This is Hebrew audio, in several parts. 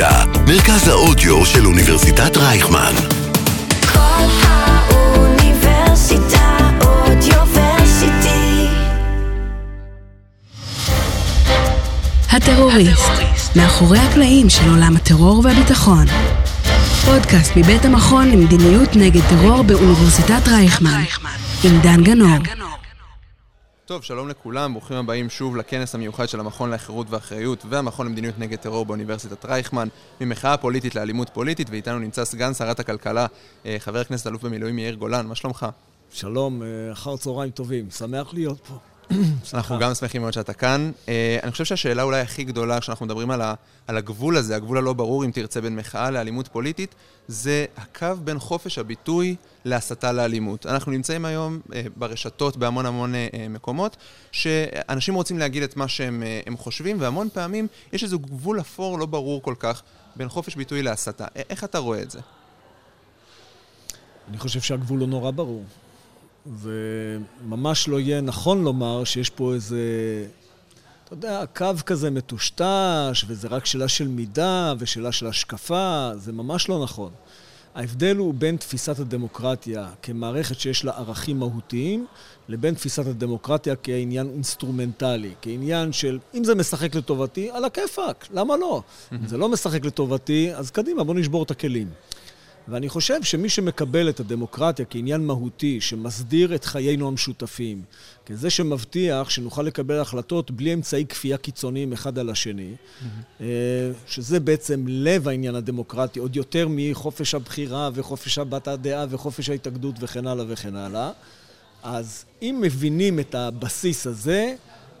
אוניברסיטה, מרכז האודיו של אוניברסיטת רייכמן. כל האוניברסיטה אודיוורסיטי. הטרוריסט, מאחורי הקלעים של עולם הטרור והביטחון. פודקאסט מבית המכון למדיניות נגד טרור באוניברסיטת רייכמן, עם דן גנור. טוב, שלום לכולם, ברוכים הבאים שוב לכנס המיוחד של המכון לחירות ואחריות והמכון למדיניות נגד טרור באוניברסיטת רייכמן, ממחאה פוליטית לאלימות פוליטית, ואיתנו נמצא סגן שרת הכלכלה, אה, חבר הכנסת אלוף במילואים יאיר גולן, מה שלומך? שלום, אה, אחר צהריים טובים, שמח להיות פה. אנחנו גם שמחים מאוד שאתה כאן. אה, אני חושב שהשאלה אולי הכי גדולה כשאנחנו מדברים על, הגבול הזה, הגבול הלא ברור, אם תרצה, בין מחאה לאלימות פוליטית, זה הקו בין חופש הביטוי להסתה לאלימות. אנחנו נמצאים היום אה, ברשתות בהמון המון אה, מקומות, שאנשים רוצים להגיד את מה שהם הם חושבים, והמון פעמים יש איזה גבול אפור לא ברור כל כך בין חופש ביטוי להסתה. איך אתה רואה את זה? אני חושב שהגבול הוא נורא ברור. וממש לא יהיה נכון לומר שיש פה איזה, אתה יודע, קו כזה מטושטש, וזה רק שאלה של מידה ושאלה של השקפה, זה ממש לא נכון. ההבדל הוא בין תפיסת הדמוקרטיה כמערכת שיש לה ערכים מהותיים, לבין תפיסת הדמוקרטיה כעניין אינסטרומנטלי, כעניין של אם זה משחק לטובתי, על הכיפאק, למה לא? אם זה לא משחק לטובתי, אז קדימה, בוא נשבור את הכלים. ואני חושב שמי שמקבל את הדמוקרטיה כעניין מהותי, שמסדיר את חיינו המשותפים, כזה שמבטיח שנוכל לקבל החלטות בלי אמצעי כפייה קיצוניים אחד על השני, mm-hmm. שזה בעצם לב העניין הדמוקרטי, עוד יותר מחופש הבחירה וחופש הבעת הדעה וחופש ההתאגדות וכן הלאה וכן הלאה. אז אם מבינים את הבסיס הזה,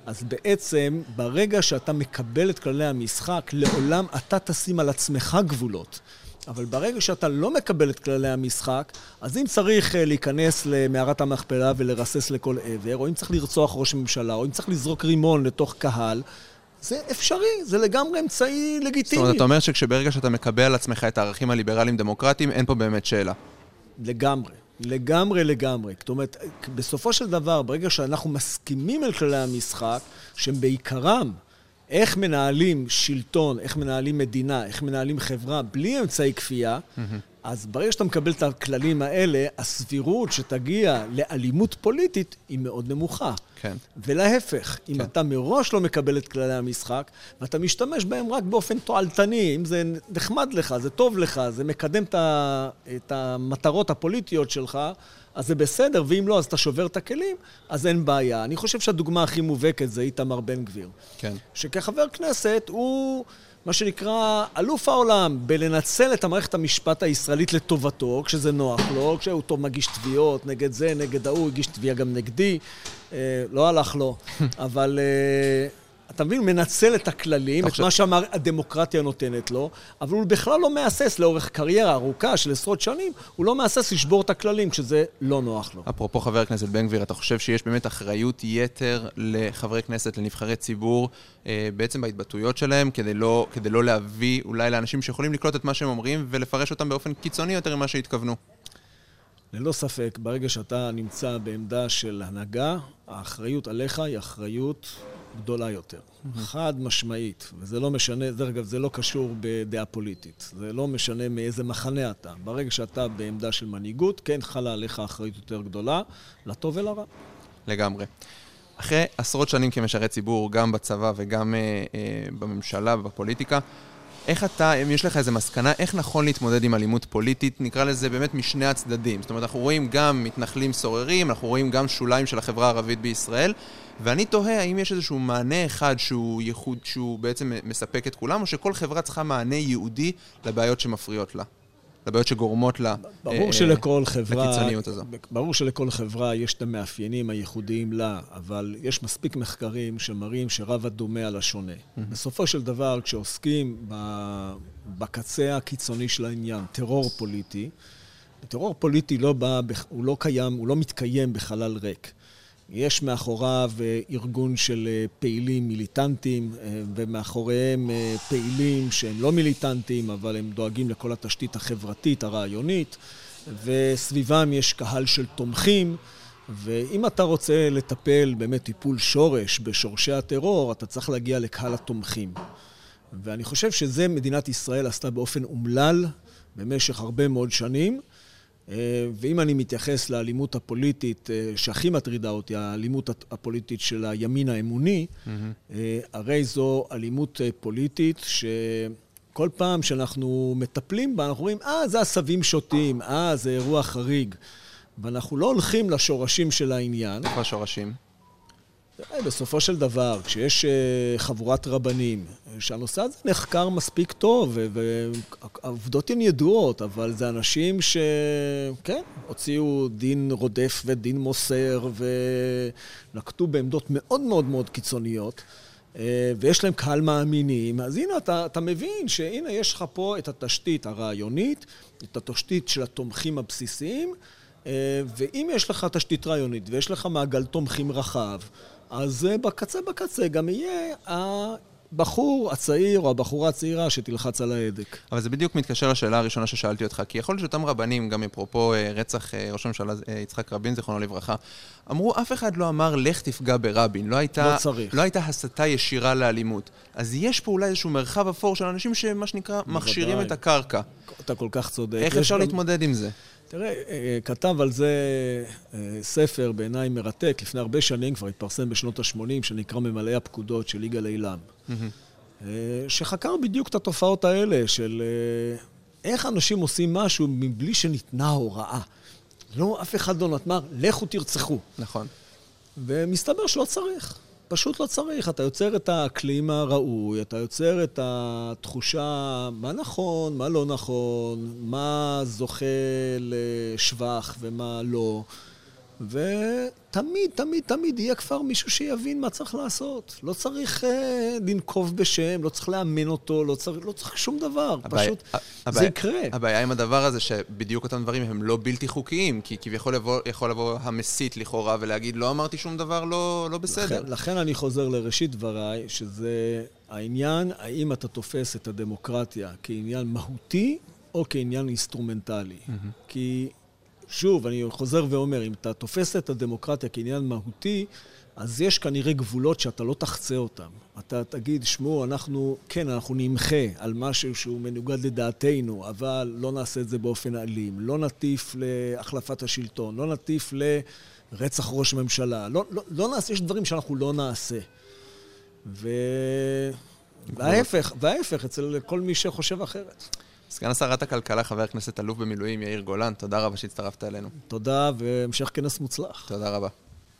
אז בעצם ברגע שאתה מקבל את כללי המשחק, לעולם אתה תשים על עצמך גבולות. אבל ברגע שאתה לא מקבל את כללי המשחק, אז אם צריך אה, להיכנס למערת המכפלה ולרסס לכל עבר, או אם צריך לרצוח ראש ממשלה, או אם צריך לזרוק רימון לתוך קהל, זה אפשרי, זה לגמרי אמצעי לגיטימי. זאת אומרת, אתה אומר שכשברגע שאתה מקבל על עצמך את הערכים הליברליים-דמוקרטיים, אין פה באמת שאלה. לגמרי. לגמרי, לגמרי. זאת אומרת, בסופו של דבר, ברגע שאנחנו מסכימים על כללי המשחק, שהם בעיקרם איך מנהלים שלטון, איך מנהלים מדינה, איך מנהלים חברה בלי אמצעי כפייה, mm-hmm. אז ברגע שאתה מקבל את הכללים האלה, הסבירות שתגיע לאלימות פוליטית היא מאוד נמוכה. כן. ולהפך, אם כן. אתה מראש לא מקבל את כללי המשחק, ואתה משתמש בהם רק באופן תועלתני, אם זה נחמד לך, זה טוב לך, זה מקדם את המטרות הפוליטיות שלך, אז זה בסדר, ואם לא, אז אתה שובר את הכלים, אז אין בעיה. אני חושב שהדוגמה הכי מובהקת זה איתמר בן גביר. כן. שכחבר כנסת הוא... מה שנקרא אלוף העולם בלנצל את המערכת המשפט הישראלית לטובתו, כשזה נוח לו, כשהוא טוב מגיש תביעות נגד זה, נגד ההוא, הגיש תביעה גם נגדי, אה, לא הלך לו, אבל אה, אתה מבין, הוא מנצל את הכללים, את מה שהדמוקרטיה נותנת לו, אבל הוא בכלל לא מהסס לאורך קריירה ארוכה של עשרות שנים, הוא לא מהסס לשבור את הכללים כשזה לא נוח לו. אפרופו חבר הכנסת בן גביר, אתה חושב שיש באמת אחריות יתר לחברי כנסת, לנבחרי ציבור, אה, בעצם בהתבטאויות שלהם, כדי לא, כדי לא להביא אולי לאנשים שיכולים לקלוט את מה שהם אומרים ולפרש אותם באופן קיצוני יותר ממה שהתכוונו? ללא ספק, ברגע שאתה נמצא בעמדה של הנהגה, האחריות עליך היא אחריות גדולה יותר. חד משמעית, וזה לא משנה, דרך אגב, זה לא קשור בדעה פוליטית. זה לא משנה מאיזה מחנה אתה. ברגע שאתה בעמדה של מנהיגות, כן חלה עליך אחריות יותר גדולה, לטוב ולרע. לגמרי. אחרי עשרות שנים כמשרת ציבור, גם בצבא וגם אה, אה, בממשלה ובפוליטיקה, איך אתה, אם יש לך איזה מסקנה, איך נכון להתמודד עם אלימות פוליטית, נקרא לזה באמת משני הצדדים. זאת אומרת, אנחנו רואים גם מתנחלים סוררים, אנחנו רואים גם שוליים של החברה הערבית בישראל, ואני תוהה האם יש איזשהו מענה אחד שהוא ייחוד, שהוא בעצם מספק את כולם, או שכל חברה צריכה מענה ייעודי לבעיות שמפריעות לה. לבעיות שגורמות לה, ברור אה, שלכל חברה, לקיצוניות הזו. ברור שלכל חברה יש את המאפיינים הייחודיים לה, אבל יש מספיק מחקרים שמראים שרב הדומה על השונה. בסופו של דבר, כשעוסקים בקצה הקיצוני של העניין, טרור פוליטי, טרור פוליטי לא בא, הוא לא קיים, הוא לא מתקיים בחלל ריק. יש מאחוריו אה, ארגון של אה, פעילים מיליטנטים, אה, ומאחוריהם פעילים שהם לא מיליטנטים, אבל הם דואגים לכל התשתית החברתית, הרעיונית, וסביבם יש קהל של תומכים. ואם אתה רוצה לטפל באמת טיפול שורש בשורשי הטרור, אתה צריך להגיע לקהל התומכים. ואני חושב שזה מדינת ישראל עשתה באופן אומלל במשך הרבה מאוד שנים. אה, ואם אני מתייחס לאלימות הפוליטית אה, שהכי מטרידה אותי, האלימות הפוליטית של הימין האמוני, אה, הרי זו אלימות פוליטית שכל פעם שאנחנו מטפלים בה, אנחנו אומרים, אה, זה עשבים שוטים, אה, זה אירוע חריג. ואנחנו לא הולכים לשורשים של העניין. איפה השורשים? בסופו של דבר, כשיש אה, חבורת רבנים, אה, שהנושא הזה נחקר מספיק טוב, והעובדות הן ידועות, אבל זה אנשים שכן, הוציאו דין רודף ודין מוסר, ונקטו בעמדות מאוד מאוד מאוד קיצוניות. אה, ויש להם קהל מאמינים, אז הנה אתה, אתה מבין שהנה יש לך פה את התשתית הרעיונית, את התשתית של התומכים הבסיסיים, ואם יש לך תשתית רעיונית ויש לך מעגל תומכים רחב, אז אה, בקצה בקצה גם יהיה הבחור הצעיר או הבחורה הצעירה שתלחץ על ההדק. אבל זה בדיוק מתקשר לשאלה הראשונה ששאלתי אותך, כי יכול להיות שאותם רבנים, גם אפרופו אה, רצח אה, ראש הממשלה אה, יצחק רבין, זיכרונו לברכה, אמרו, אף אחד לא אמר, לך תפגע ברבין. לא הייתה, לא צריך. לא הייתה הסתה ישירה לאלימות. אז יש פה אולי איזשהו מרחב אפור של אנשים שמה שנקרא, מכשירים. את הקרקע. אתה כל כך צודק. איך אפשר גם- להתמודד עם זה? תראה, אה, כתב על זה אה, ספר בעיניי מרתק, לפני הרבה שנים, כבר התפרסם בשנות ה-80, שנקרא ממלאי הפקודות של יגאל אילם. אה, שחקר בדיוק את התופעות האלה של אה, איך אנשים עושים משהו מבלי שניתנה הוראה. לא, אף אחד לא נתמר, לכו תרצחו. נכון. ומסתבר שלא צריך. פשוט לא צריך. אתה יוצר את האקלים הראוי, אתה יוצר את התחושה מה נכון, מה לא נכון, מה זוכה לשבח ומה לא. ותמיד, תמיד, תמיד יהיה כבר מישהו שיבין מה צריך לעשות. לא צריך אה, לנקוב בשם, לא צריך לאמן אותו, לא צריך, לא צריך שום דבר. הבעיה- פשוט, זה הבעיה- יקרה. הבעיה עם הדבר הזה שבדיוק אותם דברים הם לא בלתי חוקיים, כי כביכול יבוא- יכול לבוא המסית לכאורה ולהגיד, לא אמרתי שום דבר לא, לא בסדר. לכן, לכן אני חוזר לראשית דבריי, שזה העניין, האם אתה תופס את הדמוקרטיה כעניין מהותי או כעניין אינסטרומנטלי. כי, שוב, אני חוזר ואומר, אם אתה תופס את הדמוקרטיה כעניין מהותי, אז יש כנראה גבולות שאתה לא תחצה אותם. אתה תגיד, שמעו, אנחנו, כן, אנחנו נמחה על משהו שהוא מנוגד לדעתנו, אבל לא נעשה את זה באופן אלים. לא נטיף להחלפת השלטון, לא נטיף לרצח ראש ממשלה. לא, לא, לא נעשה, יש דברים שאנחנו לא נעשה. ו... וההפך, וההפך, אצל כל מי שחושב אחרת. סגן שרת הכלכלה, חבר הכנסת אלוף במילואים יאיר גולן, תודה רבה שהצטרפת אלינו. תודה והמשך כנס מוצלח. תודה רבה.